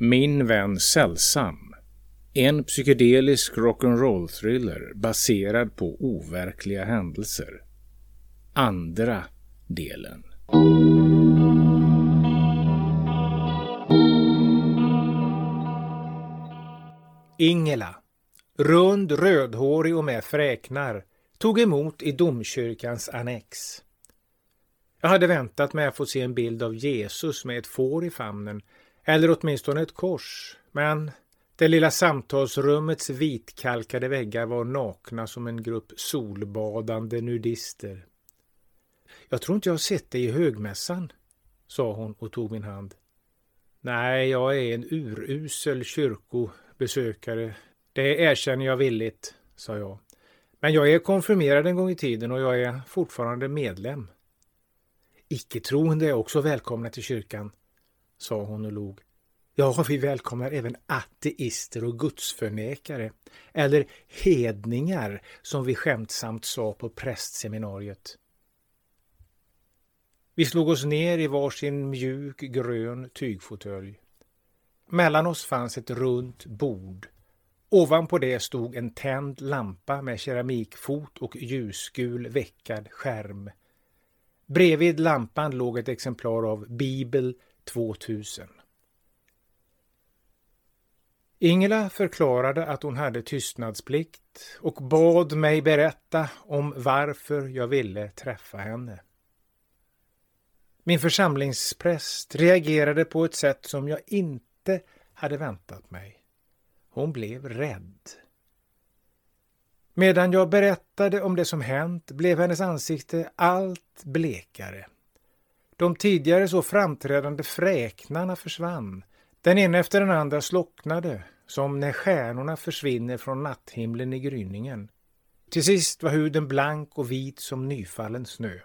Min vän Sällsam. En psykedelisk rock'n'roll-thriller baserad på overkliga händelser. Andra delen. Ingela, rund, rödhårig och med fräknar, tog emot i domkyrkans annex. Jag hade väntat mig att få se en bild av Jesus med ett får i famnen, eller åtminstone ett kors, men det lilla samtalsrummets vitkalkade väggar var nakna som en grupp solbadande nudister. Jag tror inte jag har sett dig i högmässan, sa hon och tog min hand. Nej, jag är en urusel kyrkobesökare. Det erkänner jag villigt, sa jag. Men jag är konfirmerad en gång i tiden och jag är fortfarande medlem. Icke-troende är också välkomna till kyrkan, sa hon och log. Ja, vi välkomnar även ateister och gudsförnekare, eller hedningar som vi skämtsamt sa på prästseminariet. Vi slog oss ner i varsin mjuk grön tygfåtölj. Mellan oss fanns ett runt bord. Ovanpå det stod en tänd lampa med keramikfot och ljusgul veckad skärm. Bredvid lampan låg ett exemplar av Bibel 2000. Ingela förklarade att hon hade tystnadsplikt och bad mig berätta om varför jag ville träffa henne. Min församlingspräst reagerade på ett sätt som jag inte hade väntat mig. Hon blev rädd. Medan jag berättade om det som hänt blev hennes ansikte allt blekare. De tidigare så framträdande fräknarna försvann. Den ena efter den andra slocknade, som när stjärnorna försvinner från natthimlen i gryningen. Till sist var huden blank och vit som nyfallen snö.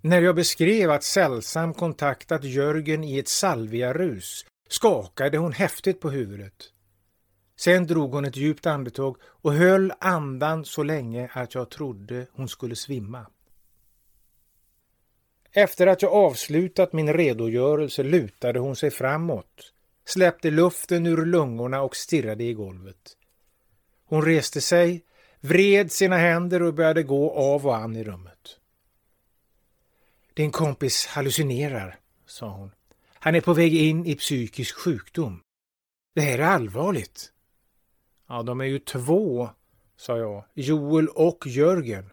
När jag beskrev att Sällsam kontaktat Jörgen i ett salviarus skakade hon häftigt på huvudet. Sen drog hon ett djupt andetag och höll andan så länge att jag trodde hon skulle svimma. Efter att jag avslutat min redogörelse lutade hon sig framåt, släppte luften ur lungorna och stirrade i golvet. Hon reste sig, vred sina händer och började gå av och an i rummet. Din kompis hallucinerar, sa hon. Han är på väg in i psykisk sjukdom. Det här är allvarligt. Ja, de är ju två, sa jag. Joel och Jörgen.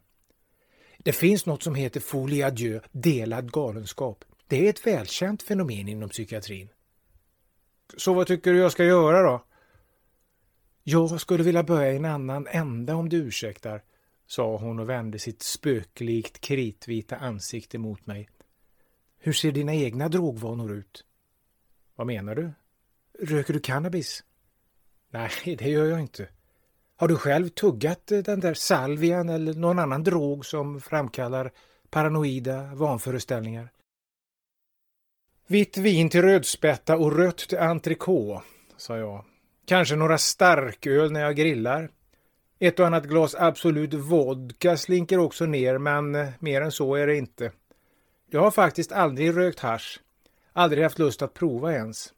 Det finns något som heter folie adieu, delad galenskap. Det är ett välkänt fenomen inom psykiatrin. Så vad tycker du jag ska göra då? Jag skulle vilja börja i en annan ända om du ursäktar, sa hon och vände sitt spöklikt kritvita ansikte mot mig. Hur ser dina egna drogvanor ut? Vad menar du? Röker du cannabis? Nej, det gör jag inte. Har du själv tuggat eh, den där salvian eller någon annan drog som framkallar paranoida vanföreställningar? Vitt vin till rödspätta och rött till entrecote, sa jag. Kanske några starköl när jag grillar. Ett och annat glas Absolut vodka slinker också ner, men eh, mer än så är det inte. Jag har faktiskt aldrig rökt hash. Aldrig haft lust att prova ens.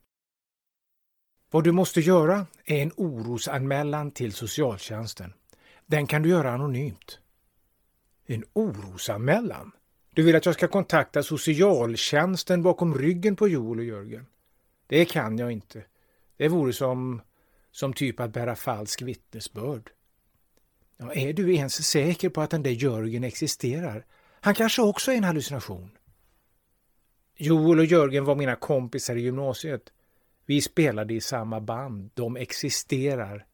Vad du måste göra är en orosanmälan till socialtjänsten. Den kan du göra anonymt. En orosanmälan? Du vill att jag ska kontakta socialtjänsten bakom ryggen på Joel och Jörgen? Det kan jag inte. Det vore som, som typ att bära falsk vittnesbörd. Ja, är du ens säker på att den där Jörgen existerar? Han kanske också är en hallucination. Joel och Jörgen var mina kompisar i gymnasiet. Vi spelade i samma band. De existerar.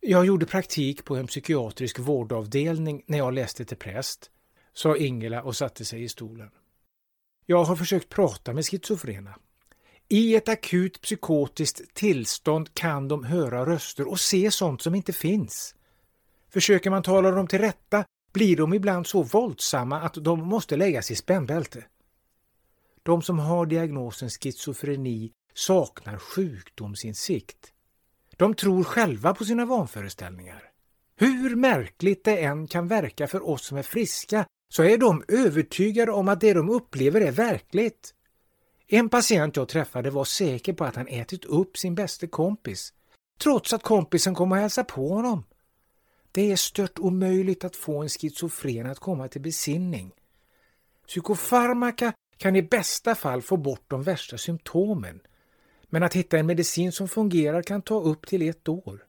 Jag gjorde praktik på en psykiatrisk vårdavdelning när jag läste till präst, sa Ingela och satte sig i stolen. Jag har försökt prata med schizofrena. I ett akut psykotiskt tillstånd kan de höra röster och se sånt som inte finns. Försöker man tala dem till rätta blir de ibland så våldsamma att de måste läggas i spännbälte. De som har diagnosen schizofreni saknar sjukdomsinsikt. De tror själva på sina vanföreställningar. Hur märkligt det än kan verka för oss som är friska så är de övertygade om att det de upplever är verkligt. En patient jag träffade var säker på att han ätit upp sin bästa kompis, trots att kompisen kom och hälsade på honom. Det är stört omöjligt att få en schizofren att komma till besinning. Psykofarmaka kan i bästa fall få bort de värsta symptomen, men att hitta en medicin som fungerar kan ta upp till ett år.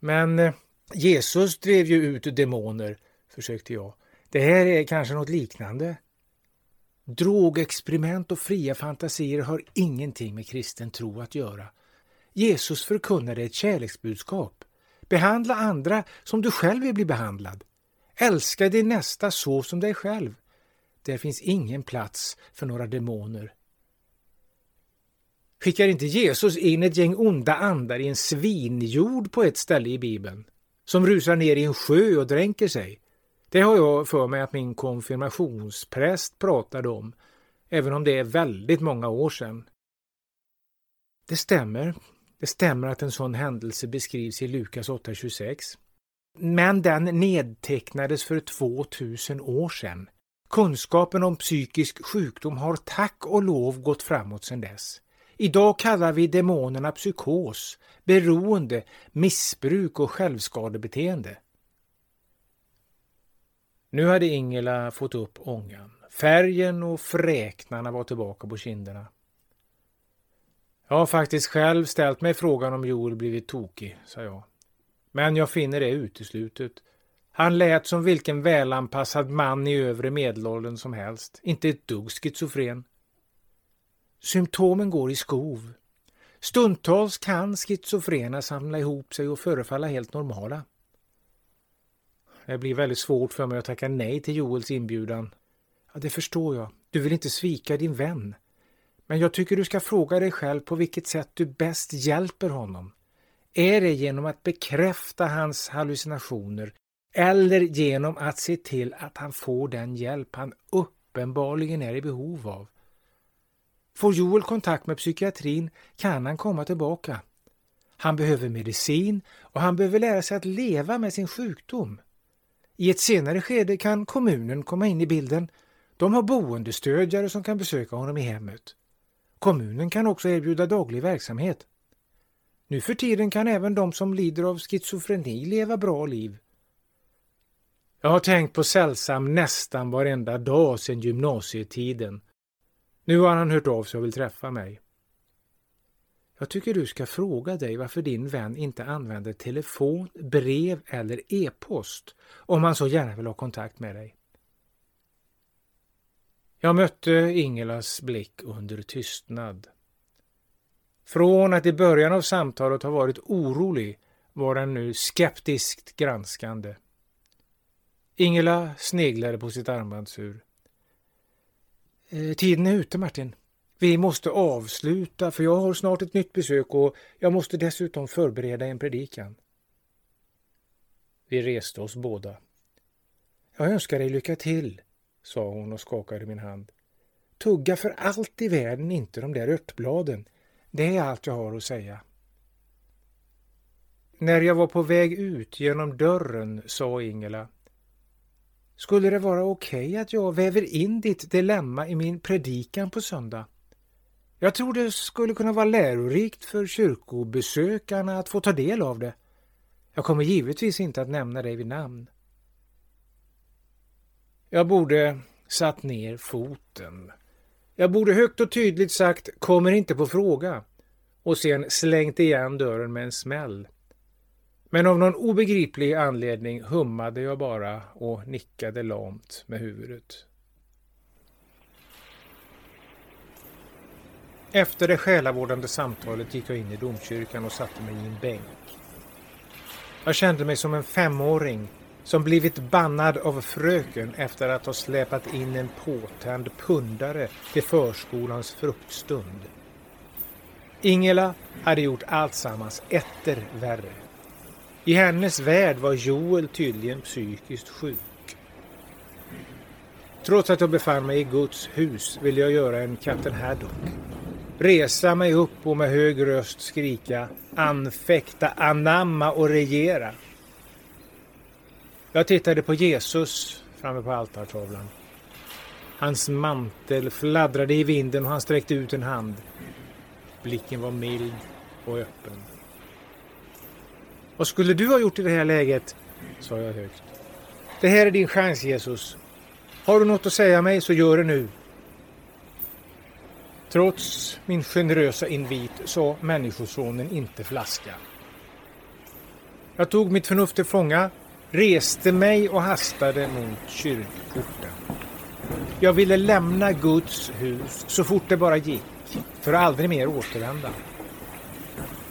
Men eh, Jesus drev ju ut demoner, försökte jag. Det här är kanske något liknande. Drogexperiment och fria fantasier har ingenting med kristen tro att göra. Jesus förkunnade ett kärleksbudskap. Behandla andra som du själv vill bli behandlad. Älska din nästa så som dig själv. Där finns ingen plats för några demoner. Skickar inte Jesus in ett gäng onda andar i en svinjord på ett ställe i Bibeln? Som rusar ner i en sjö och dränker sig? Det har jag för mig att min konfirmationspräst pratade om, även om det är väldigt många år sedan. Det stämmer. Det stämmer att en sån händelse beskrivs i Lukas 8.26. Men den nedtecknades för 2000 år sedan. Kunskapen om psykisk sjukdom har tack och lov gått framåt sedan dess. Idag kallar vi demonerna psykos, beroende, missbruk och självskadebeteende. Nu hade Ingela fått upp ångan. Färgen och fräknarna var tillbaka på kinderna. Jag har faktiskt själv ställt mig frågan om Joel blivit tokig, sa jag. Men jag finner det uteslutet. Han lät som vilken välanpassad man i övre medelåldern som helst. Inte ett dugg schizofren. Symptomen går i skov. Stundtals kan schizofrena samla ihop sig och förefalla helt normala. Det blir väldigt svårt för mig att tacka nej till Joels inbjudan. Ja, det förstår jag. Du vill inte svika din vän. Men jag tycker du ska fråga dig själv på vilket sätt du bäst hjälper honom. Är det genom att bekräfta hans hallucinationer eller genom att se till att han får den hjälp han uppenbarligen är i behov av? Får Joel kontakt med psykiatrin kan han komma tillbaka. Han behöver medicin och han behöver lära sig att leva med sin sjukdom. I ett senare skede kan kommunen komma in i bilden. De har boendestödjare som kan besöka honom i hemmet. Kommunen kan också erbjuda daglig verksamhet. Nu för tiden kan även de som lider av schizofreni leva bra liv. Jag har tänkt på Sällsam nästan varenda dag sedan gymnasietiden. Nu har han hört av sig och vill träffa mig. Jag tycker du ska fråga dig varför din vän inte använder telefon, brev eller e-post om han så gärna vill ha kontakt med dig. Jag mötte Ingelas blick under tystnad. Från att i början av samtalet ha varit orolig var den nu skeptiskt granskande. Ingela sneglade på sitt armbandsur. Eh, tiden är ute, Martin. Vi måste avsluta för jag har snart ett nytt besök och jag måste dessutom förbereda en predikan. Vi reste oss båda. Jag önskar dig lycka till, sa hon och skakade min hand. Tugga för allt i världen inte de där örtbladen. Det är allt jag har att säga. När jag var på väg ut genom dörren sa Ingela skulle det vara okej okay att jag väver in ditt dilemma i min predikan på söndag? Jag tror det skulle kunna vara lärorikt för kyrkobesökarna att få ta del av det. Jag kommer givetvis inte att nämna dig vid namn. Jag borde satt ner foten. Jag borde högt och tydligt sagt ”kommer inte på fråga” och sen slängt igen dörren med en smäll. Men av någon obegriplig anledning hummade jag bara och nickade lamt med huvudet. Efter det själavårdande samtalet gick jag in i domkyrkan och satte mig i en bänk. Jag kände mig som en femåring som blivit bannad av fröken efter att ha släpat in en påtänd pundare till förskolans fruktstund. Ingela hade gjort alltsammans etter värre. I hennes värld var Joel tydligen psykiskt sjuk. Trots att jag befann mig i Guds hus ville jag göra en kapten Haddock resa mig upp och med hög röst skrika anfäkta, anamma och regera. Jag tittade på Jesus framme på altartavlan. Hans mantel fladdrade i vinden och han sträckte ut en hand. Blicken var mild och öppen. Vad skulle du ha gjort i det här läget? sa jag högt. Det här är din chans Jesus. Har du något att säga mig så gör det nu. Trots min generösa invit sa Människosonen inte flaska. Jag tog mitt förnuft till fånga, reste mig och hastade mot kyrkporten. Jag ville lämna Guds hus så fort det bara gick, för att aldrig mer återvända.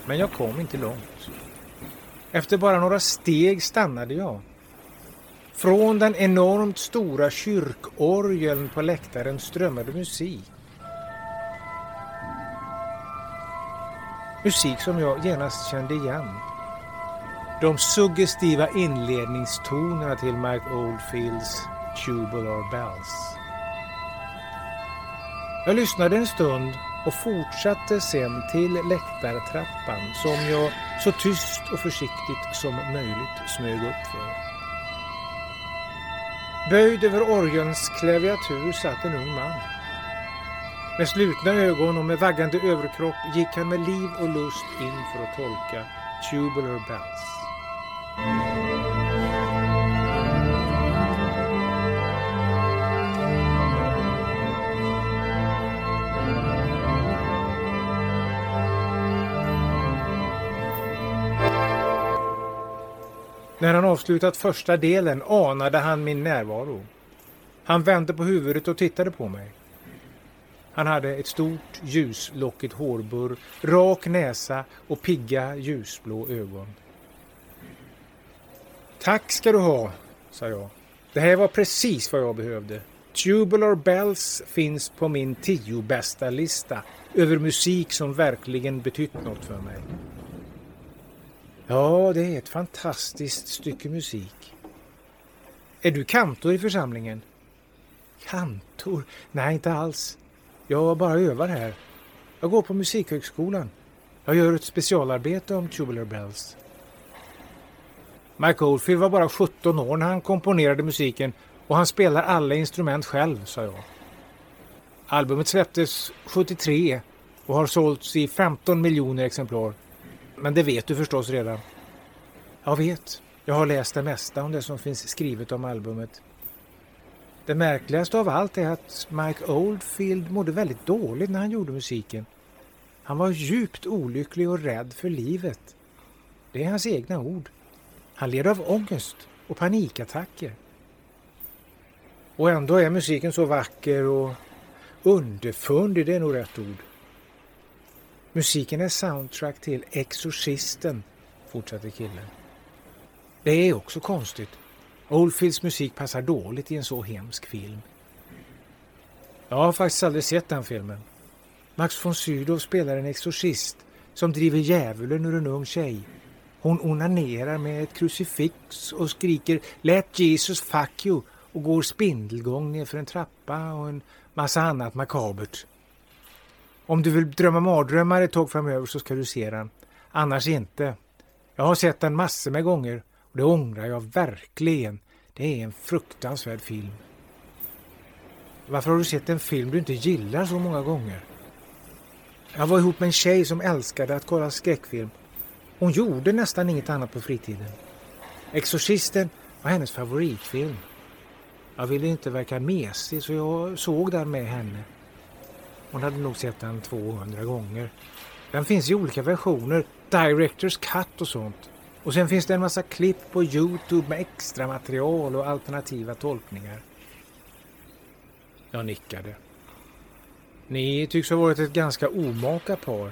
Men jag kom inte långt. Efter bara några steg stannade jag. Från den enormt stora kyrkorgeln på läktaren strömmade musik. Musik som jag genast kände igen. De suggestiva inledningstonerna till Mike Oldfields Tubular Bells. Jag lyssnade en stund och fortsatte sen till läktartrappan som jag så tyst och försiktigt som möjligt smög upp för. Böjd över orgelns klaviatur satt en ung man. Med slutna ögon och med vaggande överkropp gick han med liv och lust in för att tolka Tubular Bells. När han avslutat första delen anade han min närvaro. Han vände på huvudet och tittade på mig. Han hade ett stort ljuslockigt hårburr, rak näsa och pigga ljusblå ögon. Tack ska du ha, sa jag. Det här var precis vad jag behövde. Tubular Bells finns på min tio bästa lista över musik som verkligen betytt något för mig. Ja, det är ett fantastiskt stycke musik. Är du kantor i församlingen? Kantor? Nej, inte alls. Jag bara övar här. Jag går på Musikhögskolan. Jag gör ett specialarbete om Tubular Bells. Mike Oldfield var bara 17 år när han komponerade musiken och han spelar alla instrument själv, sa jag. Albumet släpptes 73 och har sålts i 15 miljoner exemplar. Men det vet du förstås redan. Jag vet. Jag har läst det mesta om det som finns skrivet om albumet. Det märkligaste av allt är att Mike Oldfield mådde väldigt dåligt när han gjorde musiken. Han var djupt olycklig och rädd för livet. Det är hans egna ord. Han led av ångest och panikattacker. Och ändå är musiken så vacker och underfundig, det är nog rätt ord. Musiken är soundtrack till Exorcisten, fortsatte killen. Det är också konstigt. Oldfields musik passar dåligt i en så hemsk film. Jag har faktiskt aldrig sett den filmen. Max von Sydow spelar en exorcist som driver djävulen ur en ung tjej. Hon onanerar med ett krucifix och skriker ”Let Jesus fuck you” och går spindelgång nerför en trappa och en massa annat makabert. Om du vill drömma mardrömmar ett tag framöver så ska du se den. Annars inte. Jag har sett den massor med gånger och det ångrar jag verkligen. Det är en fruktansvärd film. Varför har du sett en film du inte gillar så många gånger? Jag var ihop med en tjej som älskade att kolla skräckfilm. Hon gjorde nästan inget annat på fritiden. Exorcisten var hennes favoritfilm. Jag ville inte verka mesig så jag såg den med henne. Hon hade nog sett den 200 gånger. Den finns i olika versioner, Directors Cut och sånt. Och sen finns det en massa klipp på Youtube med extra material och alternativa tolkningar. Jag nickade. Ni tycks ha varit ett ganska omaka par.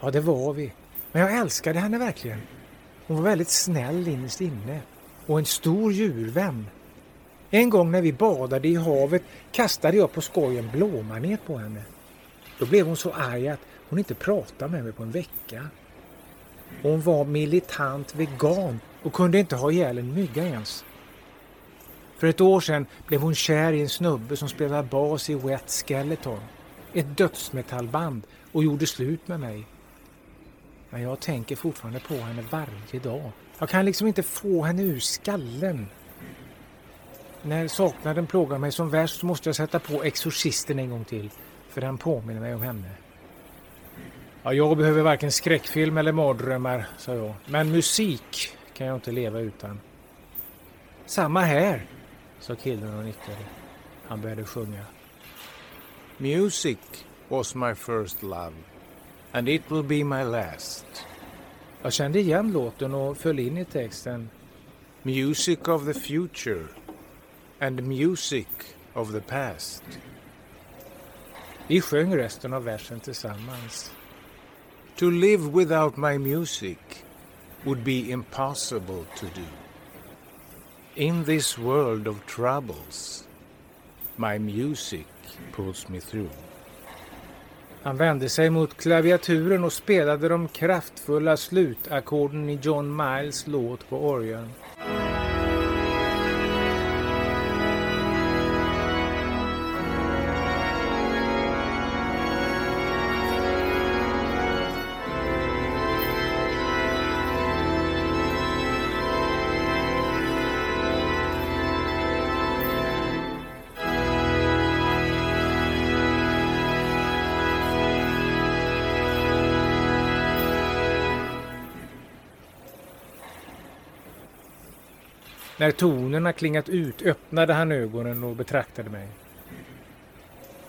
Ja, det var vi. Men jag älskade henne verkligen. Hon var väldigt snäll innerst inne. Och en stor djurvän. En gång när vi badade i havet kastade jag på skoj en blåmanet på henne. Då blev hon så arg att hon inte pratade med mig på en vecka. Hon var militant vegan och kunde inte ha ihjäl en mygga ens. För ett år sedan blev hon kär i en snubbe som spelade bas i Wet Skeleton, ett dödsmetallband, och gjorde slut med mig. Men jag tänker fortfarande på henne varje dag. Jag kan liksom inte få henne ur skallen. När saknaden plågar mig som värst måste jag sätta på Exorcisten en gång till, för den påminner mig om henne. Ja, jag behöver varken skräckfilm eller mardrömmar, sa jag. Men musik kan jag inte leva utan. Samma här, sa killen och nickade. Han började sjunga. Music was my first love and it will be my last. Jag kände igen låten och föll in i texten. Music of the future and music of the past. Vi sjöng resten av versen tillsammans. To live without my music would be impossible to do. In this world of troubles, my music pulls me through. Han vände sig mot klaviaturen och spelade de kraftfulla slutackorden i John Miles låt på orgeln. När tonerna klingat ut öppnade han ögonen och betraktade mig.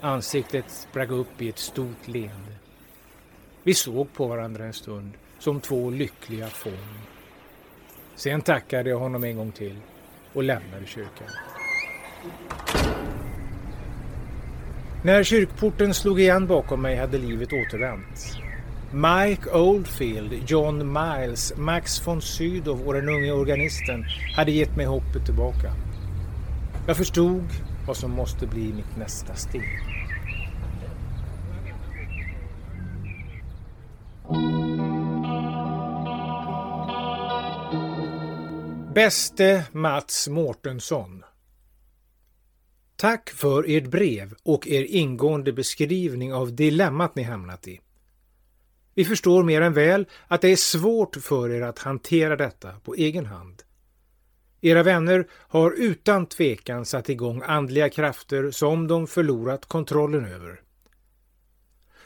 Ansiktet sprang upp i ett stort leende. Vi såg på varandra en stund, som två lyckliga fån. Sen tackade jag honom en gång till och lämnade kyrkan. När kyrkporten slog igen bakom mig hade livet återvänt. Mike Oldfield, John Miles, Max von Sydow och den unge organisten hade gett mig hoppet tillbaka. Jag förstod vad som måste bli mitt nästa steg. Bäste Mats Mårtensson Tack för ert brev och er ingående beskrivning av dilemmat ni hamnat i. Vi förstår mer än väl att det är svårt för er att hantera detta på egen hand. Era vänner har utan tvekan satt igång andliga krafter som de förlorat kontrollen över.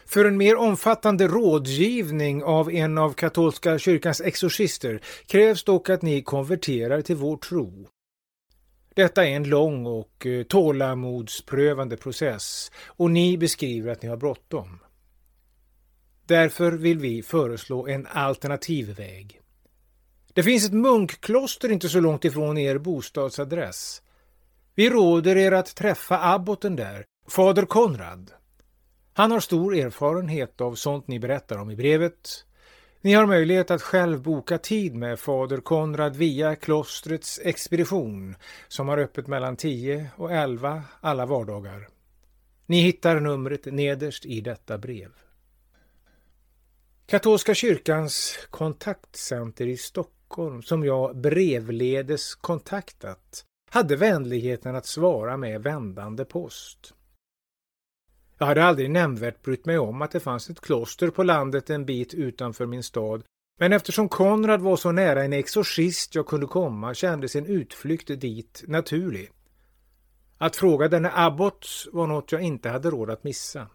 För en mer omfattande rådgivning av en av katolska kyrkans exorcister krävs dock att ni konverterar till vår tro. Detta är en lång och eh, tålamodsprövande process och ni beskriver att ni har bråttom. Därför vill vi föreslå en alternativ väg. Det finns ett munkkloster inte så långt ifrån er bostadsadress. Vi råder er att träffa abboten där, fader Konrad. Han har stor erfarenhet av sånt ni berättar om i brevet. Ni har möjlighet att själv boka tid med fader Konrad via klostrets expedition som har öppet mellan 10 och 11 alla vardagar. Ni hittar numret nederst i detta brev. Katolska kyrkans kontaktcenter i Stockholm, som jag brevledes kontaktat, hade vänligheten att svara med vändande post. Jag hade aldrig nämnvärt brytt mig om att det fanns ett kloster på landet en bit utanför min stad, men eftersom Konrad var så nära en exorcist jag kunde komma kändes en utflykt dit naturlig. Att fråga denne abbot var något jag inte hade råd att missa.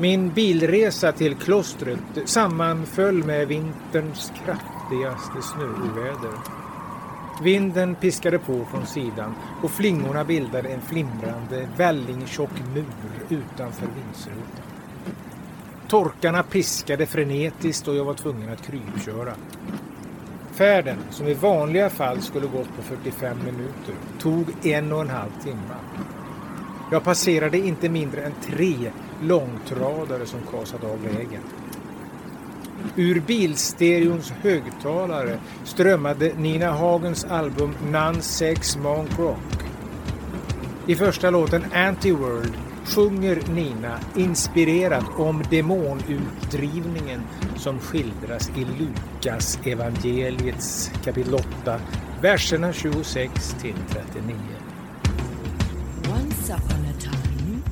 Min bilresa till klostret sammanföll med vinterns kraftigaste snöoväder. Vinden piskade på från sidan och flingorna bildade en flimrande, vällingtjock mur utanför vindsrutan. Torkarna piskade frenetiskt och jag var tvungen att krypköra. Färden, som i vanliga fall skulle gått på 45 minuter, tog en och en halv timme. Jag passerade inte mindre än tre långtradare som kasade av vägen. Ur bilstereons högtalare strömmade Nina Hagens album None Sex Monk Rock. I första låten Anti-World sjunger Nina inspirerat om demonutdrivningen som skildras i Lukas evangeliets kapitel 8, verserna 26 till 39. Once upon a time,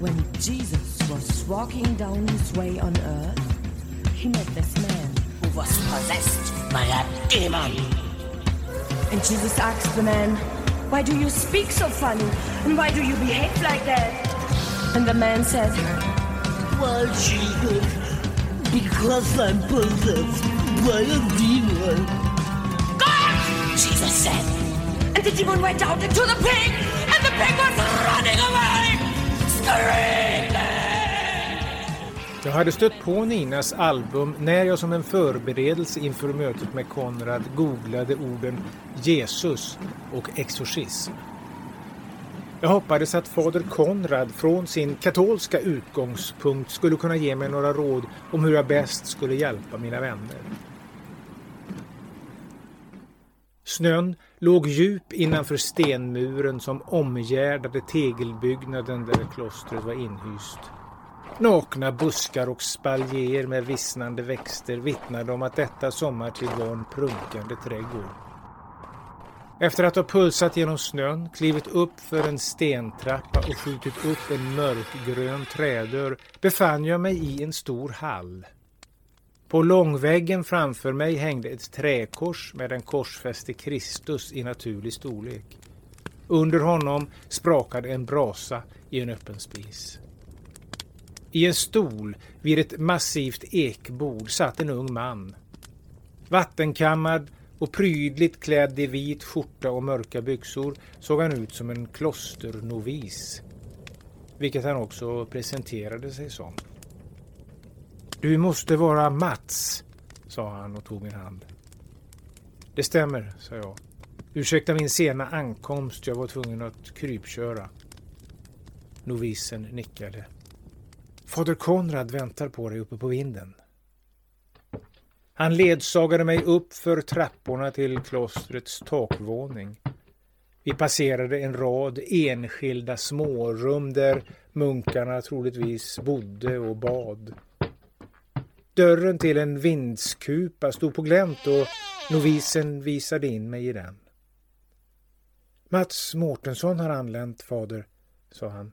when Jesus was walking down his way on earth, he met this man who was possessed by a demon. And Jesus asked the man, Why do you speak so funny? And why do you behave like that? And the man said, Well, Jesus, because I'm possessed by a demon. Go out, Jesus said. And the demon went out into the pig Jag hade stött på Ninas album när jag som en förberedelse inför mötet med Konrad googlade orden Jesus och exorcism. Jag hoppades att fader Konrad från sin katolska utgångspunkt skulle kunna ge mig några råd om hur jag bäst skulle hjälpa mina vänner. Snön låg djup innanför stenmuren som omgärdade tegelbyggnaden där klostret var inhyst. Nakna buskar och spaljer med vissnande växter vittnade om att detta sommartid var en prunkande trädgård. Efter att ha pulsat genom snön, klivit upp för en stentrappa och skjutit upp en mörkgrön trädörr befann jag mig i en stor hall. På långväggen framför mig hängde ett träkors med en korsfäste Kristus i naturlig storlek. Under honom sprakade en brasa i en öppen spis. I en stol vid ett massivt ekbord satt en ung man. Vattenkammad och prydligt klädd i vit skjorta och mörka byxor såg han ut som en klosternovis. Vilket han också presenterade sig som. Du måste vara Mats, sa han och tog min hand. Det stämmer, sa jag. Ursäkta min sena ankomst, jag var tvungen att krypköra. Novisen nickade. Fader Konrad väntar på dig uppe på vinden. Han ledsagade mig upp för trapporna till klostrets takvåning. Vi passerade en rad enskilda smårum där munkarna troligtvis bodde och bad. Dörren till en vindskupa stod på glänt och novisen visade in mig i den. Mats Mårtensson har anlänt, fader, sa han.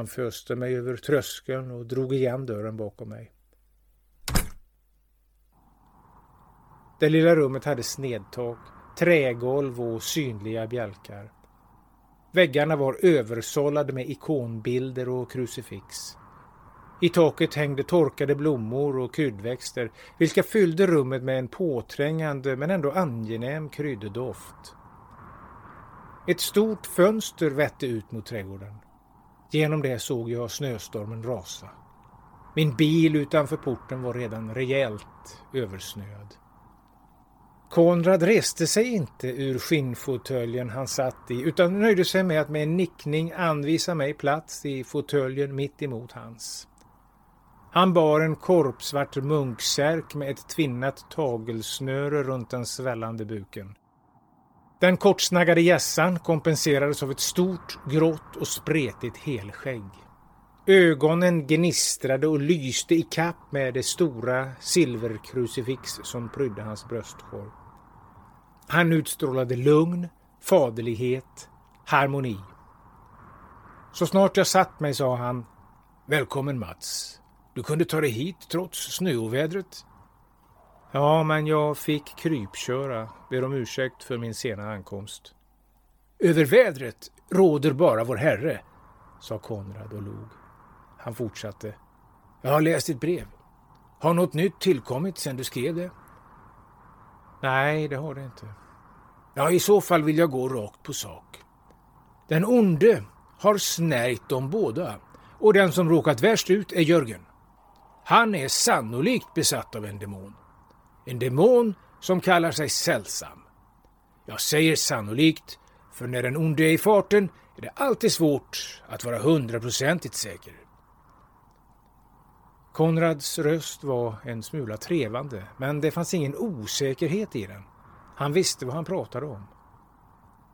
Han föste mig över tröskeln och drog igen dörren bakom mig. Det lilla rummet hade snedtak, trägolv och synliga bjälkar. Väggarna var översållade med ikonbilder och krucifix. I taket hängde torkade blommor och kryddväxter vilka fyllde rummet med en påträngande men ändå angenäm krydddoft. Ett stort fönster vette ut mot trädgården. Genom det såg jag snöstormen rasa. Min bil utanför porten var redan rejält översnöad. Konrad reste sig inte ur skinnfåtöljen han satt i utan nöjde sig med att med en nickning anvisa mig plats i fåtöljen mitt emot hans. Han bar en korpsvart munksärk med ett tvinnat tagelsnöre runt den svällande buken. Den kortsnaggade gässan kompenserades av ett stort, grått och spretigt helskägg. Ögonen gnistrade och lyste i kapp med det stora silverkrucifix som prydde hans bröstkorg. Han utstrålade lugn, faderlighet, harmoni. Så snart jag satt mig sa han Välkommen Mats. Du kunde ta dig hit trots snöovädret. Ja, men jag fick krypköra. Ber om ursäkt för min sena ankomst. Över vädret råder bara vår Herre, sa Konrad och log. Han fortsatte. Jag har läst ditt brev. Har något nytt tillkommit sedan du skrev det? Nej, det har det inte. Ja, i så fall vill jag gå rakt på sak. Den onde har snärjt dem båda och den som råkat värst ut är Jörgen. Han är sannolikt besatt av en demon. En demon som kallar sig sällsam. Jag säger sannolikt, för när den onde är i farten är det alltid svårt att vara hundraprocentigt säker. Konrads röst var en smula trevande, men det fanns ingen osäkerhet i den. Han visste vad han pratade om.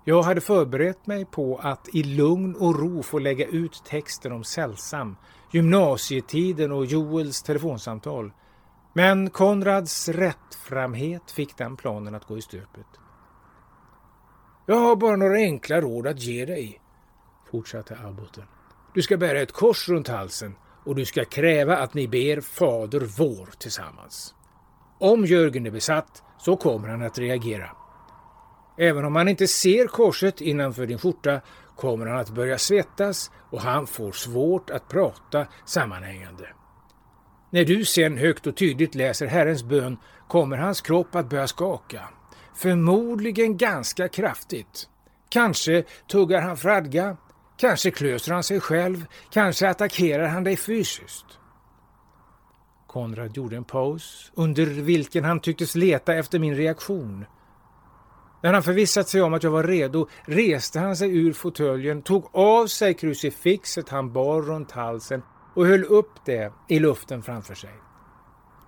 Jag hade förberett mig på att i lugn och ro få lägga ut texten om Sällsam, gymnasietiden och Joels telefonsamtal. Men Konrads rättframhet fick den planen att gå i stöpet. Jag har bara några enkla råd att ge dig, fortsatte abboten. Du ska bära ett kors runt halsen och du ska kräva att ni ber Fader vår tillsammans. Om Jörgen är besatt så kommer han att reagera. Även om han inte ser korset innanför din skjorta kommer han att börja svettas och han får svårt att prata sammanhängande. När du sen högt och tydligt läser Herrens bön kommer hans kropp att börja skaka. Förmodligen ganska kraftigt. Kanske tuggar han fradga, kanske klöser han sig själv, kanske attackerar han dig fysiskt. Konrad gjorde en paus, under vilken han tycktes leta efter min reaktion. När han förvissat sig om att jag var redo reste han sig ur fåtöljen, tog av sig krucifixet han bar runt halsen och höll upp det i luften framför sig.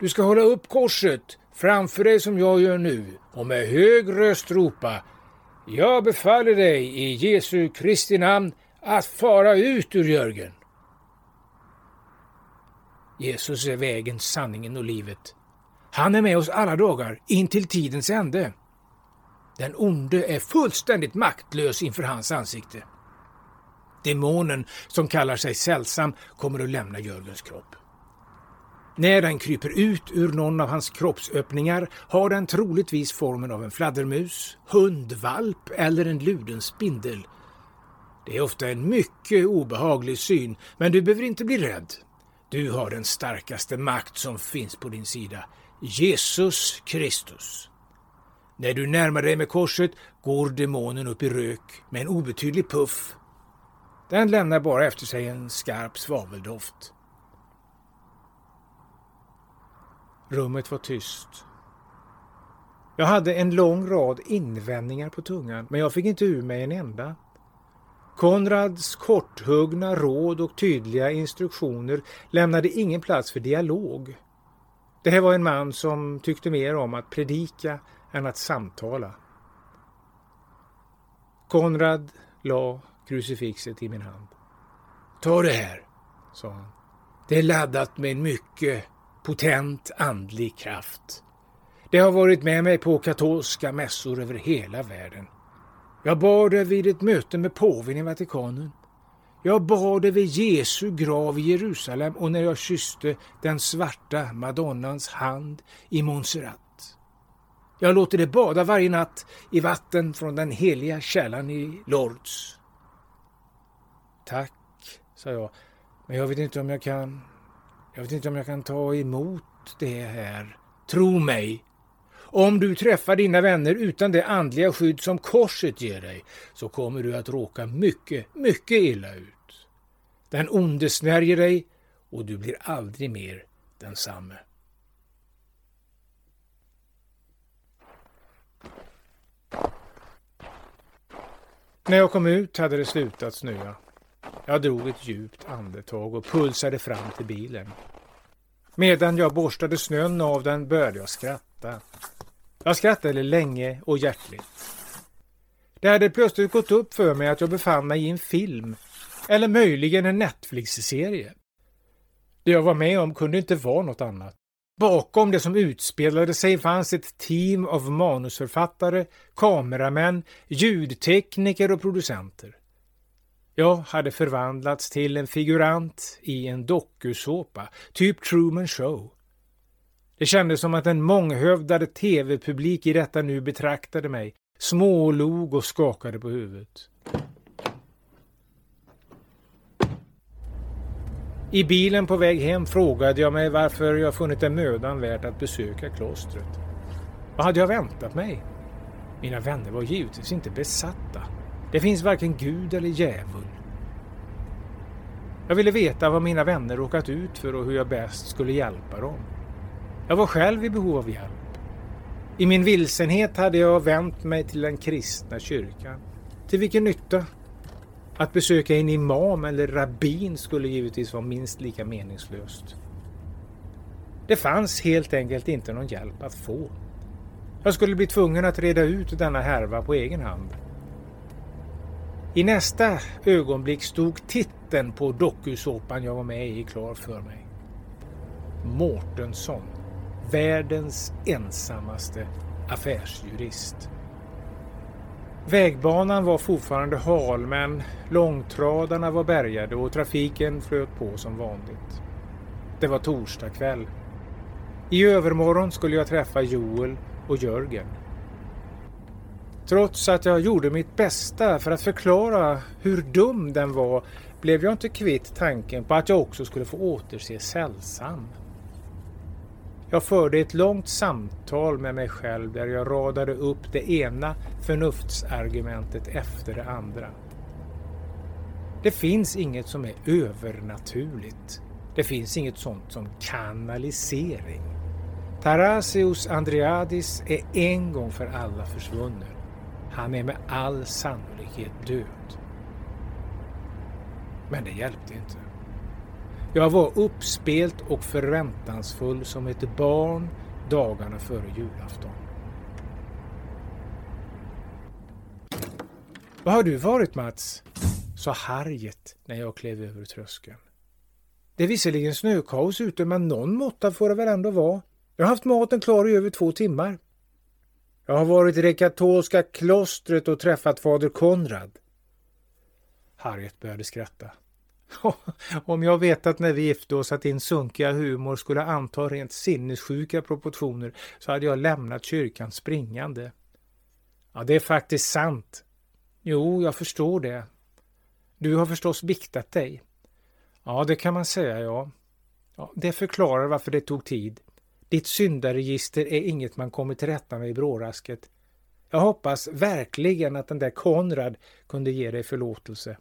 Du ska hålla upp korset framför dig som jag gör nu och med hög röst ropa Jag befaller dig i Jesu Kristi namn att fara ut ur Jörgen. Jesus är vägen, sanningen och livet. Han är med oss alla dagar in till tidens ände. Den onde är fullständigt maktlös inför hans ansikte. Demonen som kallar sig sällsam kommer att lämna Jörgens kropp. När den kryper ut ur någon av hans kroppsöppningar har den troligtvis formen av en fladdermus, hundvalp eller en luden spindel. Det är ofta en mycket obehaglig syn, men du behöver inte bli rädd. Du har den starkaste makt som finns på din sida, Jesus Kristus. När du närmar dig med korset går demonen upp i rök med en obetydlig puff. Den lämnar bara efter sig en skarp svaveldoft. Rummet var tyst. Jag hade en lång rad invändningar på tungan, men jag fick inte ur mig en enda. Konrads korthuggna råd och tydliga instruktioner lämnade ingen plats för dialog. Det här var en man som tyckte mer om att predika än att samtala. Konrad la krucifixet i min hand. Ta det här, sa han. Det är laddat med en mycket potent andlig kraft. Det har varit med mig på katolska mässor över hela världen. Jag bar det vid ett möte med påven i Vatikanen. Jag bar det vid Jesu grav i Jerusalem och när jag kysste den svarta madonnans hand i Montserrat. Jag låter det bada varje natt i vatten från den heliga källan i Lourdes. Tack, sa jag, men jag vet inte om jag kan... Jag vet inte om jag kan ta emot det här. Tro mig, om du träffar dina vänner utan det andliga skydd som korset ger dig så kommer du att råka mycket, mycket illa ut. Den onde snärjer dig och du blir aldrig mer densamme. När jag kom ut hade det slutat snöa. Jag drog ett djupt andetag och pulsade fram till bilen. Medan jag borstade snön av den började jag skratta. Jag skrattade länge och hjärtligt. Det hade plötsligt gått upp för mig att jag befann mig i en film, eller möjligen en Netflix-serie. Det jag var med om kunde inte vara något annat. Bakom det som utspelade sig fanns ett team av manusförfattare, kameramän, ljudtekniker och producenter. Jag hade förvandlats till en figurant i en dokusåpa, typ Truman Show. Det kändes som att en månghövdade tv-publik i detta nu betraktade mig, smålog och skakade på huvudet. I bilen på väg hem frågade jag mig varför jag funnit det mödan värt att besöka klostret. Vad hade jag väntat mig? Mina vänner var givetvis inte besatta. Det finns varken Gud eller djävul. Jag ville veta vad mina vänner råkat ut för och hur jag bäst skulle hjälpa dem. Jag var själv i behov av hjälp. I min vilsenhet hade jag vänt mig till den kristna kyrkan. Till vilken nytta? Att besöka en imam eller rabbin skulle givetvis vara minst lika meningslöst. Det fanns helt enkelt inte någon hjälp att få. Jag skulle bli tvungen att reda ut denna härva på egen hand. I nästa ögonblick stod titeln på dokusåpan jag var med i klar för mig. Mårtensson världens ensammaste affärsjurist. Vägbanan var fortfarande hal men långtradarna var bärgade och trafiken flöt på som vanligt. Det var torsdag kväll. I övermorgon skulle jag träffa Joel och Jörgen. Trots att jag gjorde mitt bästa för att förklara hur dum den var blev jag inte kvitt tanken på att jag också skulle få återse Sällsam. Jag förde ett långt samtal med mig själv där jag radade upp det ena förnuftsargumentet efter det andra. Det finns inget som är övernaturligt. Det finns inget sånt som kanalisering. Tarasius Andreadis är en gång för alla försvunnen. Han är med all sannolikhet död. Men det hjälpte inte. Jag var uppspelt och förväntansfull som ett barn dagarna före julafton. Vad har du varit Mats? sa Harriet när jag klev över tröskeln. Det är visserligen snökaos ute men någon måtta får det väl ändå vara. Jag har haft maten klar i över två timmar. Jag har varit i det katolska klostret och träffat fader Konrad. Harriet började skratta. Om jag vetat när vi gifte oss att din sunkiga humor skulle anta rent sinnessjuka proportioner så hade jag lämnat kyrkan springande. Ja, det är faktiskt sant. Jo, jag förstår det. Du har förstås biktat dig. Ja, det kan man säga, ja. ja. Det förklarar varför det tog tid. Ditt syndaregister är inget man kommer till rätta med i brårasket. Jag hoppas verkligen att den där Konrad kunde ge dig förlåtelse.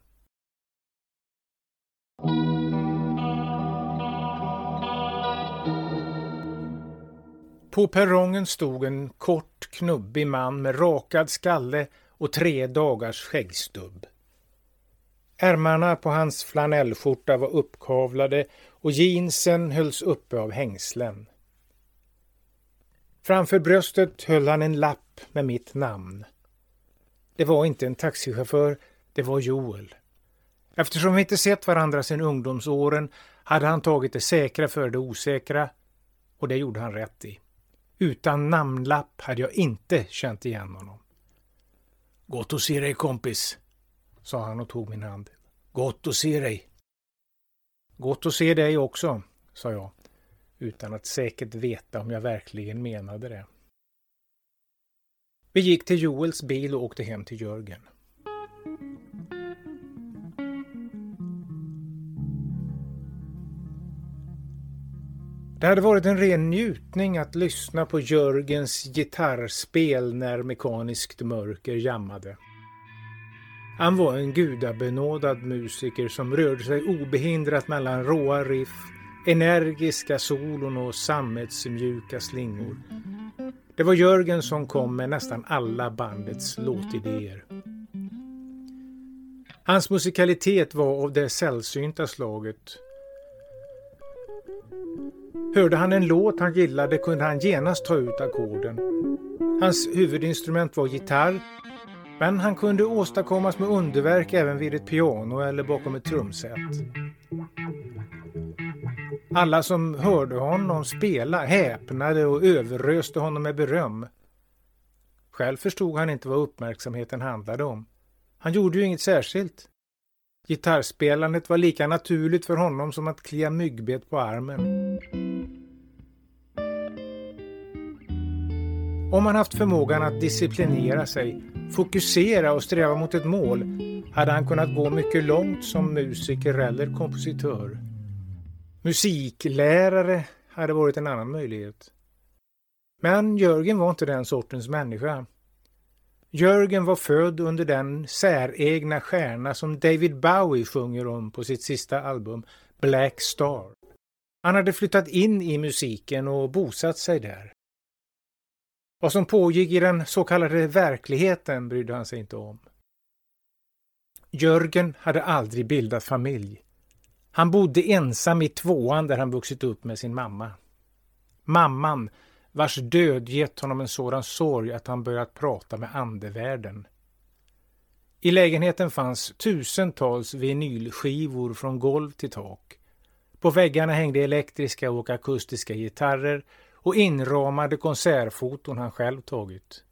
På perrongen stod en kort, knubbig man med rakad skalle och tre dagars skäggstubb. Ärmarna på hans flanellskjorta var uppkavlade och jeansen hölls uppe av hängslen. Framför bröstet höll han en lapp med mitt namn. Det var inte en taxichaufför, det var Joel. Eftersom vi inte sett varandra sedan ungdomsåren hade han tagit det säkra för det osäkra och det gjorde han rätt i. Utan namnlapp hade jag inte känt igen honom. Gott att se dig kompis, sa han och tog min hand. Gott att se dig. Gott att se dig också, sa jag, utan att säkert veta om jag verkligen menade det. Vi gick till Joels bil och åkte hem till Jörgen. Det hade varit en ren njutning att lyssna på Jörgens gitarrspel när mekaniskt mörker jammade. Han var en gudabenådad musiker som rörde sig obehindrat mellan råa riff, energiska solon och sammetsmjuka slingor. Det var Jörgen som kom med nästan alla bandets låtidéer. Hans musikalitet var av det sällsynta slaget Hörde han en låt han gillade kunde han genast ta ut ackorden. Hans huvudinstrument var gitarr, men han kunde åstadkommas med underverk även vid ett piano eller bakom ett trumset. Alla som hörde honom spela häpnade och överröste honom med beröm. Själv förstod han inte vad uppmärksamheten handlade om. Han gjorde ju inget särskilt. Gitarrspelandet var lika naturligt för honom som att klia myggbet på armen. Om han haft förmågan att disciplinera sig, fokusera och sträva mot ett mål hade han kunnat gå mycket långt som musiker eller kompositör. Musiklärare hade varit en annan möjlighet. Men Jörgen var inte den sortens människa. Jörgen var född under den säregna stjärna som David Bowie sjunger om på sitt sista album Black Star. Han hade flyttat in i musiken och bosatt sig där. Vad som pågick i den så kallade verkligheten brydde han sig inte om. Jörgen hade aldrig bildat familj. Han bodde ensam i tvåan där han vuxit upp med sin mamma. Mamman vars död gett honom en sådan sorg att han börjat prata med andevärlden. I lägenheten fanns tusentals vinylskivor från golv till tak. På väggarna hängde elektriska och akustiska gitarrer och inramade konsertfoton han själv tagit.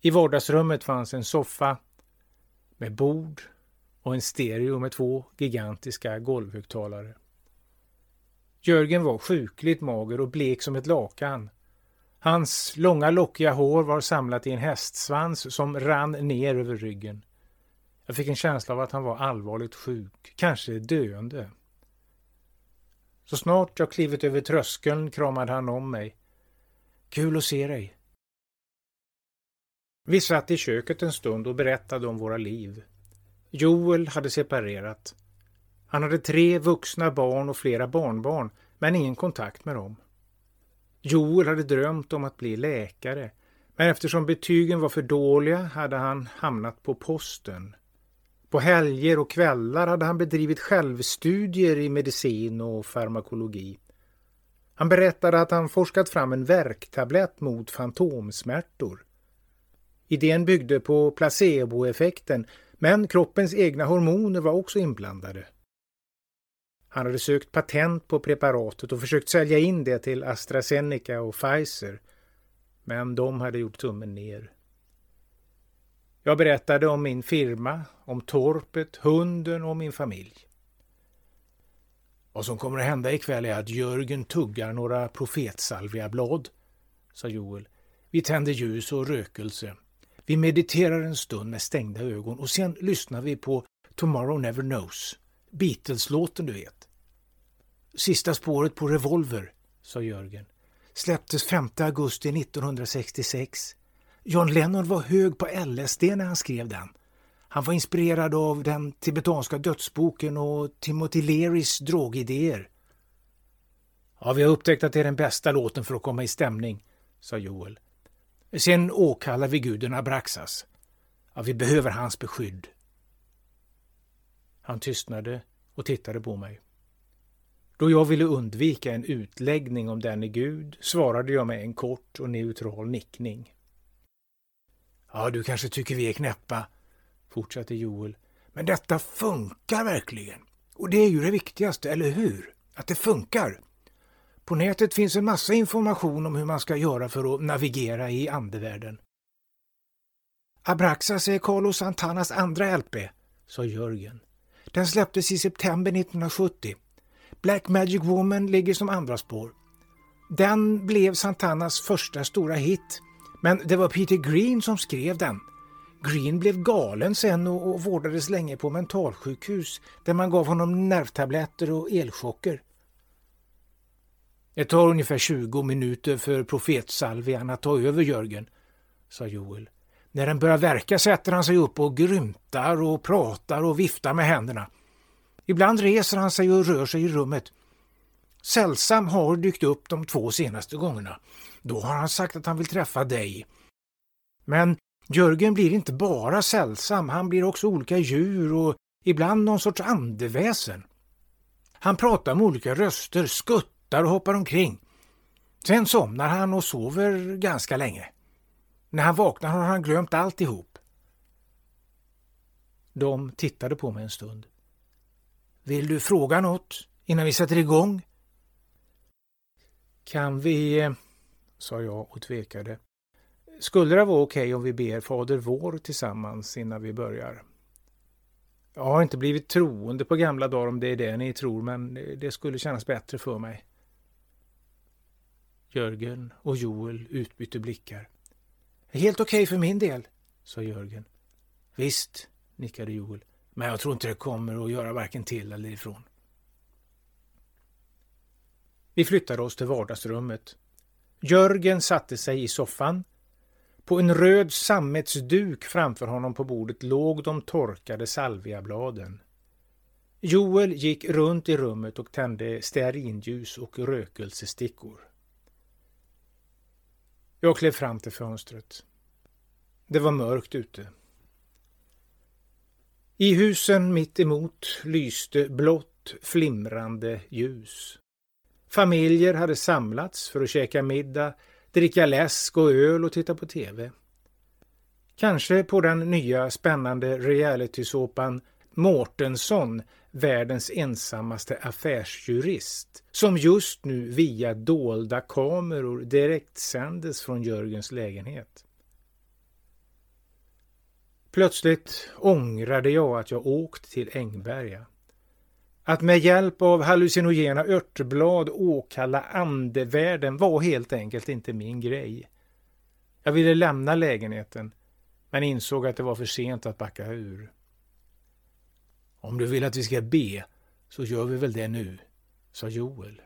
I vardagsrummet fanns en soffa med bord, och, en stereo med två gigantiska golvhögtalare. Jörgen var sjukligt mager och blek som ett lakan. Hans långa lockiga hår var samlat i en hästsvans som rann ner över ryggen. Jag fick en känsla av att han var allvarligt sjuk, kanske döende. Så snart jag klivit över tröskeln kramade han om mig. Kul att se dig. Vi satt i köket en stund och berättade om våra liv. Joel hade separerat. Han hade tre vuxna barn och flera barnbarn, men ingen kontakt med dem. Joel hade drömt om att bli läkare, men eftersom betygen var för dåliga hade han hamnat på posten. På helger och kvällar hade han bedrivit självstudier i medicin och farmakologi. Han berättade att han forskat fram en värktablett mot fantomsmärtor. Idén byggde på placeboeffekten, men kroppens egna hormoner var också inblandade. Han hade sökt patent på preparatet och försökt sälja in det till AstraZeneca och Pfizer, men de hade gjort tummen ner. Jag berättade om min firma, om torpet, hunden och min familj. Vad som kommer att hända ikväll är att Jörgen tuggar några profetsalviablad, sa Joel. Vi tänder ljus och rökelse. Vi mediterar en stund med stängda ögon och sen lyssnar vi på Tomorrow Never Knows. Beatles-låten du vet. Sista spåret på Revolver, sa Jörgen. Släpptes 5 augusti 1966. John Lennon var hög på LSD när han skrev den. Han var inspirerad av den tibetanska dödsboken och Timothy Learys drogidéer. Ja, vi har upptäckt att det är den bästa låten för att komma i stämning, sa Joel. Sen åkallar vi guden Abraxas. Ja, vi behöver hans beskydd. Han tystnade och tittade på mig. Då jag ville undvika en utläggning om denne Gud svarade jag med en kort och neutral nickning. Ja, du kanske tycker vi är knäppa, fortsatte Joel. Men detta funkar verkligen. Och det är ju det viktigaste, eller hur? Att det funkar. På nätet finns en massa information om hur man ska göra för att navigera i andevärlden. Abraxas är Carlos Santanas andra LP, sa Jörgen. Den släpptes i september 1970. Black Magic Woman ligger som andra spår. Den blev Santanas första stora hit, men det var Peter Green som skrev den. Green blev galen sen och, och vårdades länge på mentalsjukhus där man gav honom nervtabletter och elchocker. Det tar ungefär 20 minuter för profetsalvian att ta över Jörgen, sa Joel. När den börjar verka sätter han sig upp och grymtar och pratar och viftar med händerna. Ibland reser han sig och rör sig i rummet. Sällsam har dykt upp de två senaste gångerna. Då har han sagt att han vill träffa dig. Men Jörgen blir inte bara sällsam, han blir också olika djur och ibland någon sorts andeväsen. Han pratar med olika röster, skutt, skuttar och hoppar omkring. Sen somnar han och sover ganska länge. När han vaknar har han glömt alltihop. De tittade på mig en stund. Vill du fråga något innan vi sätter igång? Kan vi, eh, sa jag och tvekade. Skulle det vara okej okay om vi ber Fader vår tillsammans innan vi börjar? Jag har inte blivit troende på gamla dagar om det är det ni tror, men det skulle kännas bättre för mig. Jörgen och Joel utbytte blickar. Helt okej okay för min del, sa Jörgen. Visst, nickade Joel. Men jag tror inte det kommer att göra varken till eller ifrån. Vi flyttade oss till vardagsrummet. Jörgen satte sig i soffan. På en röd sammetsduk framför honom på bordet låg de torkade salviabladen. Joel gick runt i rummet och tände stearinljus och rökelsestickor. Jag klev fram till fönstret. Det var mörkt ute. I husen mitt emot lyste blått flimrande ljus. Familjer hade samlats för att käka middag, dricka läsk och öl och titta på TV. Kanske på den nya spännande realitysåpan Mårtensson, världens ensammaste affärsjurist, som just nu via dolda kameror direktsändes från Jörgens lägenhet. Plötsligt ångrade jag att jag åkt till Ängberga. Att med hjälp av hallucinogena örtblad åkalla andevärlden var helt enkelt inte min grej. Jag ville lämna lägenheten, men insåg att det var för sent att backa ur. Om du vill att vi ska be, så gör vi väl det nu, sa Joel.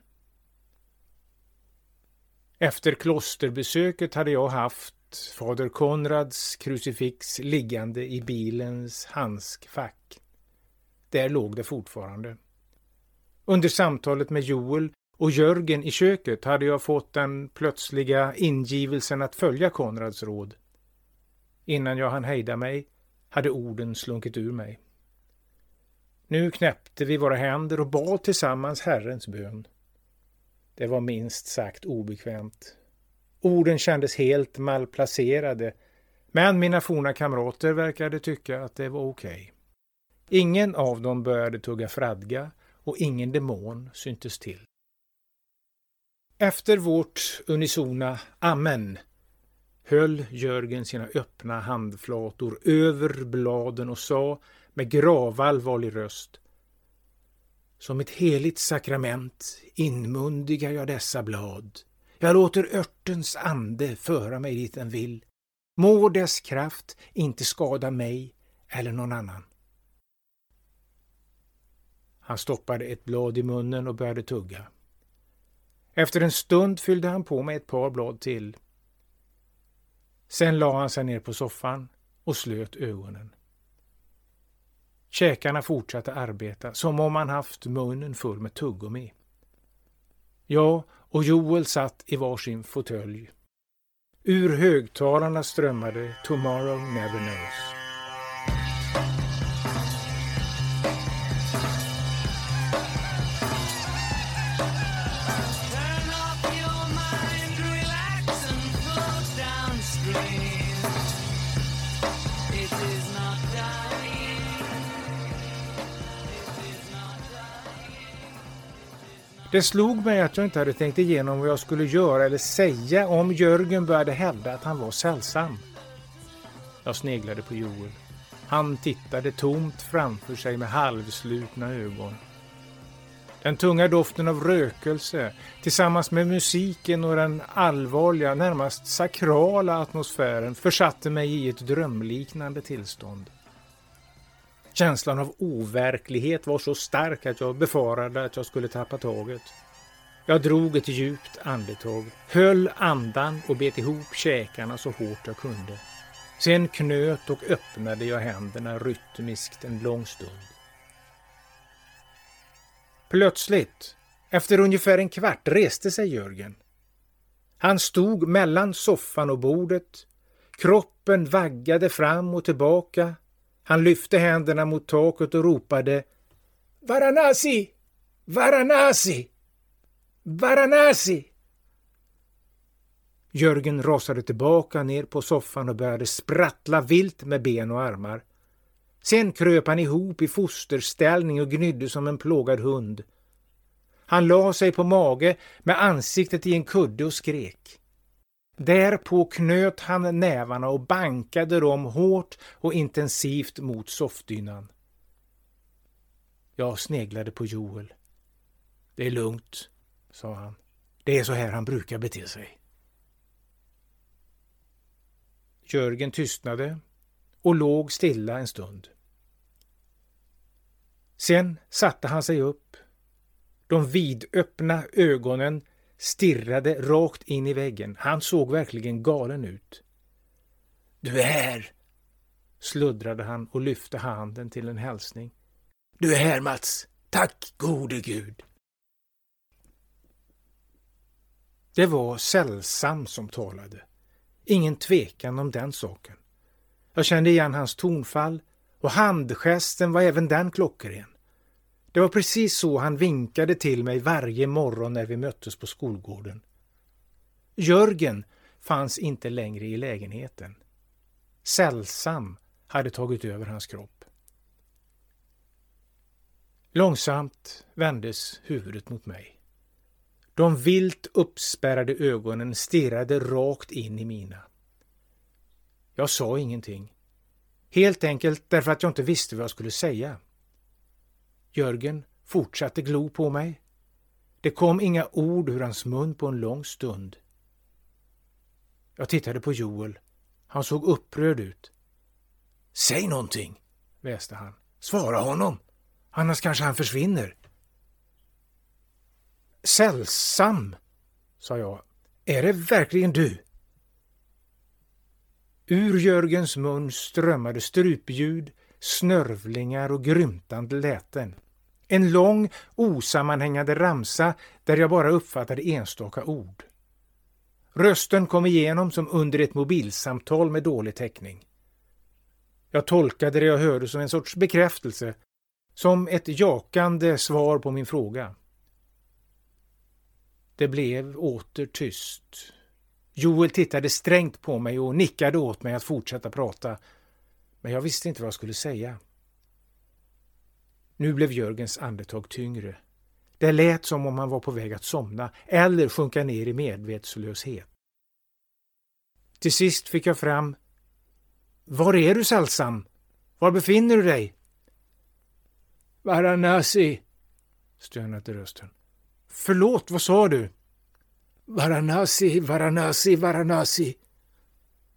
Efter klosterbesöket hade jag haft fader Konrads krucifix liggande i bilens handskfack. Där låg det fortfarande. Under samtalet med Joel och Jörgen i köket hade jag fått den plötsliga ingivelsen att följa Konrads råd. Innan jag hann hejda mig hade orden slunkit ur mig. Nu knäppte vi våra händer och bad tillsammans Herrens bön. Det var minst sagt obekvämt. Orden kändes helt malplacerade, men mina forna kamrater verkade tycka att det var okej. Okay. Ingen av dem började tugga fradga och ingen demon syntes till. Efter vårt unisona Amen höll Jörgen sina öppna handflator över bladen och sa med gravallvarlig röst Som ett heligt sakrament inmundigar jag dessa blad. Jag låter örtens ande föra mig dit den vill. Må dess kraft inte skada mig eller någon annan. Han stoppade ett blad i munnen och började tugga. Efter en stund fyllde han på med ett par blad till. Sen la han sig ner på soffan och slöt ögonen. Käkarna fortsatte arbeta som om han haft munnen full med tuggummi. Jag och Joel satt i varsin fåtölj. Ur högtalarna strömmade Tomorrow Never Knows. Det slog mig att jag inte hade tänkt igenom vad jag skulle göra eller säga om Jörgen började hävda att han var sällsam. Jag sneglade på Joel. Han tittade tomt framför sig med halvslutna ögon. Den tunga doften av rökelse tillsammans med musiken och den allvarliga, närmast sakrala atmosfären försatte mig i ett drömliknande tillstånd. Känslan av overklighet var så stark att jag befarade att jag skulle tappa taget. Jag drog ett djupt andetag, höll andan och bet ihop käkarna så hårt jag kunde. Sen knöt och öppnade jag händerna rytmiskt en lång stund. Plötsligt, efter ungefär en kvart, reste sig Jörgen. Han stod mellan soffan och bordet. Kroppen vaggade fram och tillbaka han lyfte händerna mot taket och ropade Varanasi! Varanasi! Varanasi! Jörgen rasade tillbaka ner på soffan och började sprattla vilt med ben och armar. Sen kröp han ihop i fosterställning och gnydde som en plågad hund. Han la sig på mage med ansiktet i en kudde och skrek. Därpå knöt han nävarna och bankade dem hårt och intensivt mot soffdynan. Jag sneglade på Joel. Det är lugnt, sa han. Det är så här han brukar bete sig. Jörgen tystnade och låg stilla en stund. Sen satte han sig upp. De vidöppna ögonen stirrade rakt in i väggen. Han såg verkligen galen ut. Du är här, sluddrade han och lyfte handen till en hälsning. Du är här Mats. Tack gode Gud. Det var Sällsam som talade. Ingen tvekan om den saken. Jag kände igen hans tonfall och handgesten var även den klockren. Det var precis så han vinkade till mig varje morgon när vi möttes på skolgården. Jörgen fanns inte längre i lägenheten. Sällsam hade tagit över hans kropp. Långsamt vändes huvudet mot mig. De vilt uppspärrade ögonen stirrade rakt in i mina. Jag sa ingenting. Helt enkelt därför att jag inte visste vad jag skulle säga. Jörgen fortsatte glo på mig. Det kom inga ord ur hans mun på en lång stund. Jag tittade på Joel. Han såg upprörd ut. Säg någonting, väste han. Svara honom, annars kanske han försvinner. Sällsam, sa jag. Är det verkligen du? Ur Jörgens mun strömmade strupljud, snörvlingar och grymtande läten. En lång, osammanhängande ramsa där jag bara uppfattade enstaka ord. Rösten kom igenom som under ett mobilsamtal med dålig täckning. Jag tolkade det jag hörde som en sorts bekräftelse, som ett jakande svar på min fråga. Det blev åter tyst. Joel tittade strängt på mig och nickade åt mig att fortsätta prata, men jag visste inte vad jag skulle säga. Nu blev Jörgens andetag tyngre. Det lät som om han var på väg att somna eller sjunka ner i medvetslöshet. Till sist fick jag fram Var är du Salsam? Var befinner du dig? Varanasi, stönade rösten. Förlåt, vad sa du? Varanasi, Varanasi, Varanasi.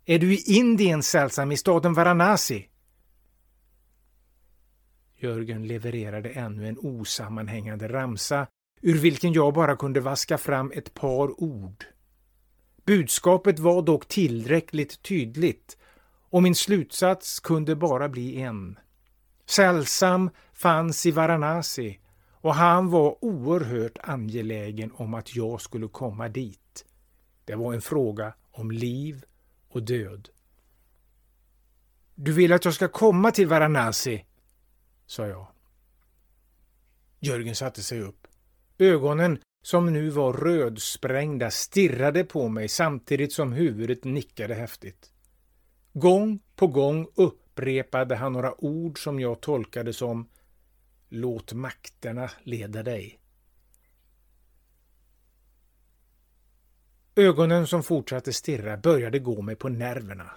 Är du i Indien, Salsam, i staden Varanasi? Jörgen levererade ännu en osammanhängande ramsa ur vilken jag bara kunde vaska fram ett par ord. Budskapet var dock tillräckligt tydligt och min slutsats kunde bara bli en. Sällsam fanns i Varanasi och han var oerhört angelägen om att jag skulle komma dit. Det var en fråga om liv och död. Du vill att jag ska komma till Varanasi? Sa jag. Jörgen satte sig upp. Ögonen, som nu var rödsprängda, stirrade på mig samtidigt som huvudet nickade häftigt. Gång på gång upprepade han några ord som jag tolkade som Låt makterna leda dig. Ögonen som fortsatte stirra började gå mig på nerverna.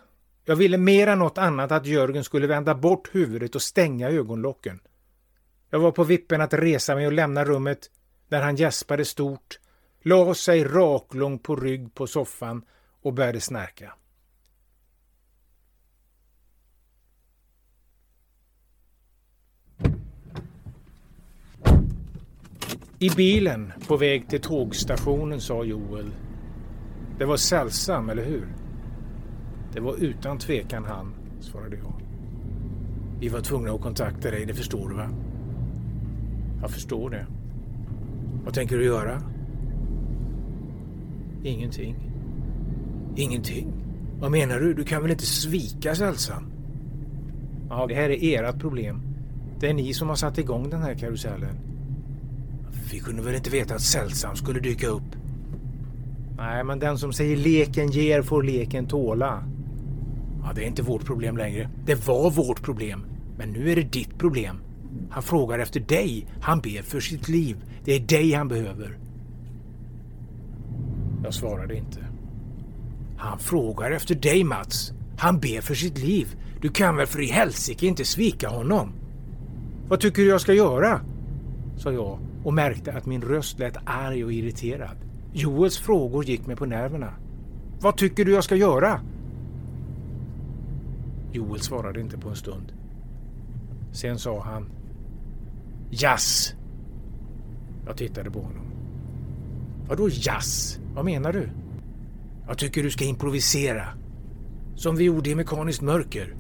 Jag ville mer än något annat att Jörgen skulle vända bort huvudet och stänga ögonlocken. Jag var på vippen att resa mig och lämna rummet när han gäspade stort, la sig raklång på rygg på soffan och började snärka. I bilen på väg till tågstationen sa Joel. Det var sällsam, eller hur? Det var utan tvekan han, svarade jag. Vi var tvungna att kontakta dig, det förstår du va? Jag förstår det. Vad tänker du göra? Ingenting. Ingenting? Vad menar du? Du kan väl inte svika Sällsam? Ja, det här är ert problem. Det är ni som har satt igång den här karusellen. Vi kunde väl inte veta att Sällsam skulle dyka upp? Nej, men den som säger leken ger får leken tåla. Ja, det är inte vårt problem längre. Det var vårt problem. Men nu är det ditt problem. Han frågar efter dig. Han ber för sitt liv. Det är dig han behöver. Jag svarade inte. Han frågar efter dig, Mats. Han ber för sitt liv. Du kan väl för i helsike inte svika honom? Vad tycker du jag ska göra? sa jag och märkte att min röst lät arg och irriterad. Joels frågor gick mig på nerverna. Vad tycker du jag ska göra? Joel svarade inte på en stund. Sen sa han Jazz. Jag tittade på honom. Vadå jazz? Vad menar du? Jag tycker du ska improvisera. Som vi gjorde i Mekaniskt mörker.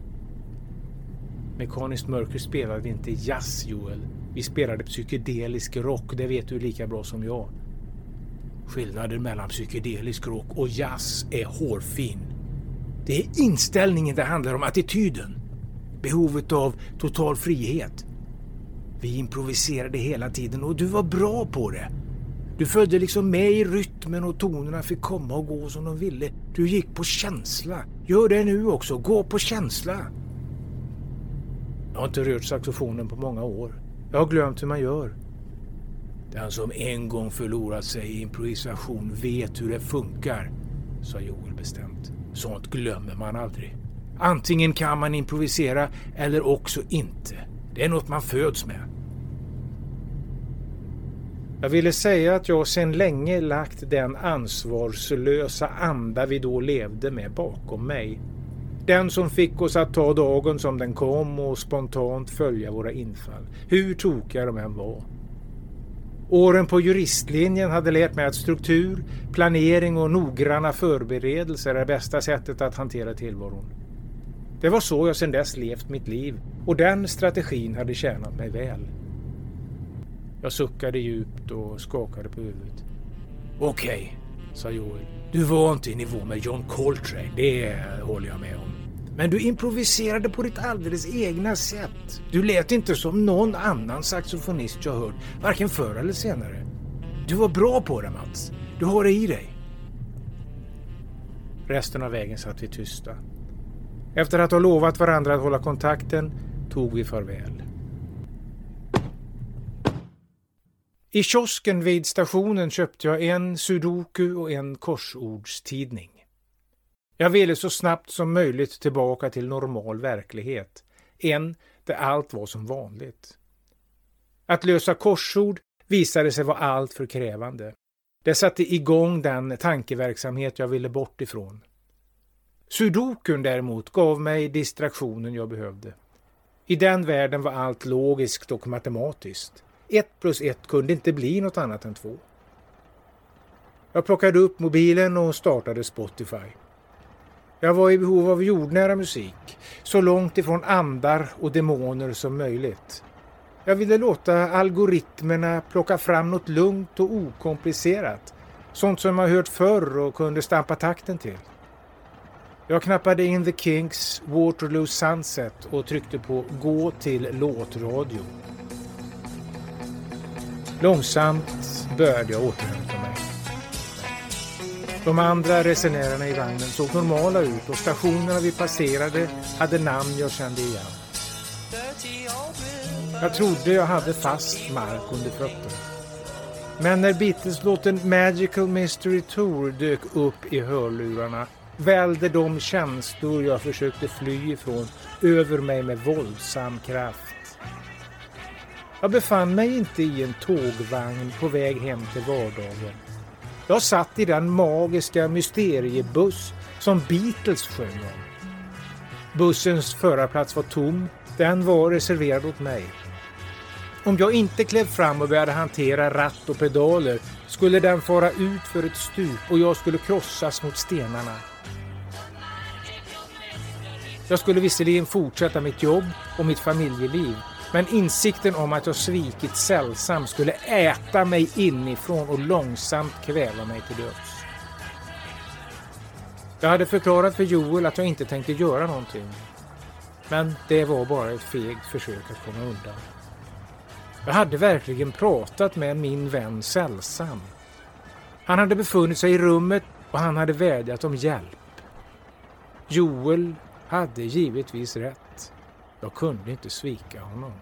Mekaniskt mörker spelade inte jazz, Joel. Vi spelade psykedelisk rock, det vet du lika bra som jag. Skillnaden mellan psykedelisk rock och jazz är hårfin. Det är inställningen det handlar om, attityden. Behovet av total frihet. Vi improviserade hela tiden och du var bra på det. Du följde liksom med i rytmen och tonerna fick komma och gå som de ville. Du gick på känsla. Gör det nu också, gå på känsla. Jag har inte rört saxofonen på många år. Jag har glömt hur man gör. Den som en gång förlorat sig i improvisation vet hur det funkar, sa Joel bestämt. Sånt glömmer man aldrig. Antingen kan man improvisera eller också inte. Det är något man föds med. Jag ville säga att jag sedan länge lagt den ansvarslösa anda vi då levde med bakom mig. Den som fick oss att ta dagen som den kom och spontant följa våra infall, hur tokiga de än var. Åren på juristlinjen hade lärt mig att struktur, planering och noggranna förberedelser är bästa sättet att hantera tillvaron. Det var så jag sedan dess levt mitt liv och den strategin hade tjänat mig väl. Jag suckade djupt och skakade på huvudet. Okej, okay, sa Joel. Du var inte i nivå med John Coltrane, det håller jag med om. Men du improviserade på ditt alldeles egna sätt. Du lät inte som någon annan saxofonist jag hört, varken förr eller senare. Du var bra på det Mats. Du har det i dig. Resten av vägen satt vi tysta. Efter att ha lovat varandra att hålla kontakten tog vi farväl. I kiosken vid stationen köpte jag en sudoku och en korsordstidning. Jag ville så snabbt som möjligt tillbaka till normal verklighet. En där allt var som vanligt. Att lösa korsord visade sig vara allt för krävande. Det satte igång den tankeverksamhet jag ville bort ifrån. Sudokun däremot gav mig distraktionen jag behövde. I den världen var allt logiskt och matematiskt. Ett plus ett kunde inte bli något annat än två. Jag plockade upp mobilen och startade Spotify. Jag var i behov av jordnära musik, så långt ifrån andar och demoner som möjligt. Jag ville låta algoritmerna plocka fram något lugnt och okomplicerat, sånt som jag hört förr och kunde stampa takten till. Jag knappade in The Kinks Waterloo Sunset och tryckte på Gå till låtradio. Långsamt började jag återhämta mig. De andra resenärerna i vagnen såg normala ut och stationerna vi passerade hade namn jag kände igen. Jag trodde jag hade fast mark under fötterna. Men när Beatles-låten Magical Mystery Tour dök upp i hörlurarna välde de känslor jag försökte fly ifrån över mig med våldsam kraft. Jag befann mig inte i en tågvagn på väg hem till vardagen. Jag satt i den magiska mysteriebuss som Beatles sjöng om. Bussens förarplats var tom. Den var reserverad åt mig. Om jag inte klev fram och började hantera ratt och pedaler skulle den fara ut för ett stup och jag skulle krossas mot stenarna. Jag skulle visserligen fortsätta mitt jobb och mitt familjeliv men insikten om att jag svikit sällsam skulle äta mig inifrån och långsamt kväva mig till döds. Jag hade förklarat för Joel att jag inte tänkte göra någonting. Men det var bara ett fegt försök att komma undan. Jag hade verkligen pratat med min vän Sällsam. Han hade befunnit sig i rummet och han hade vädjat om hjälp. Joel hade givetvis rätt. Jag kunde inte svika honom.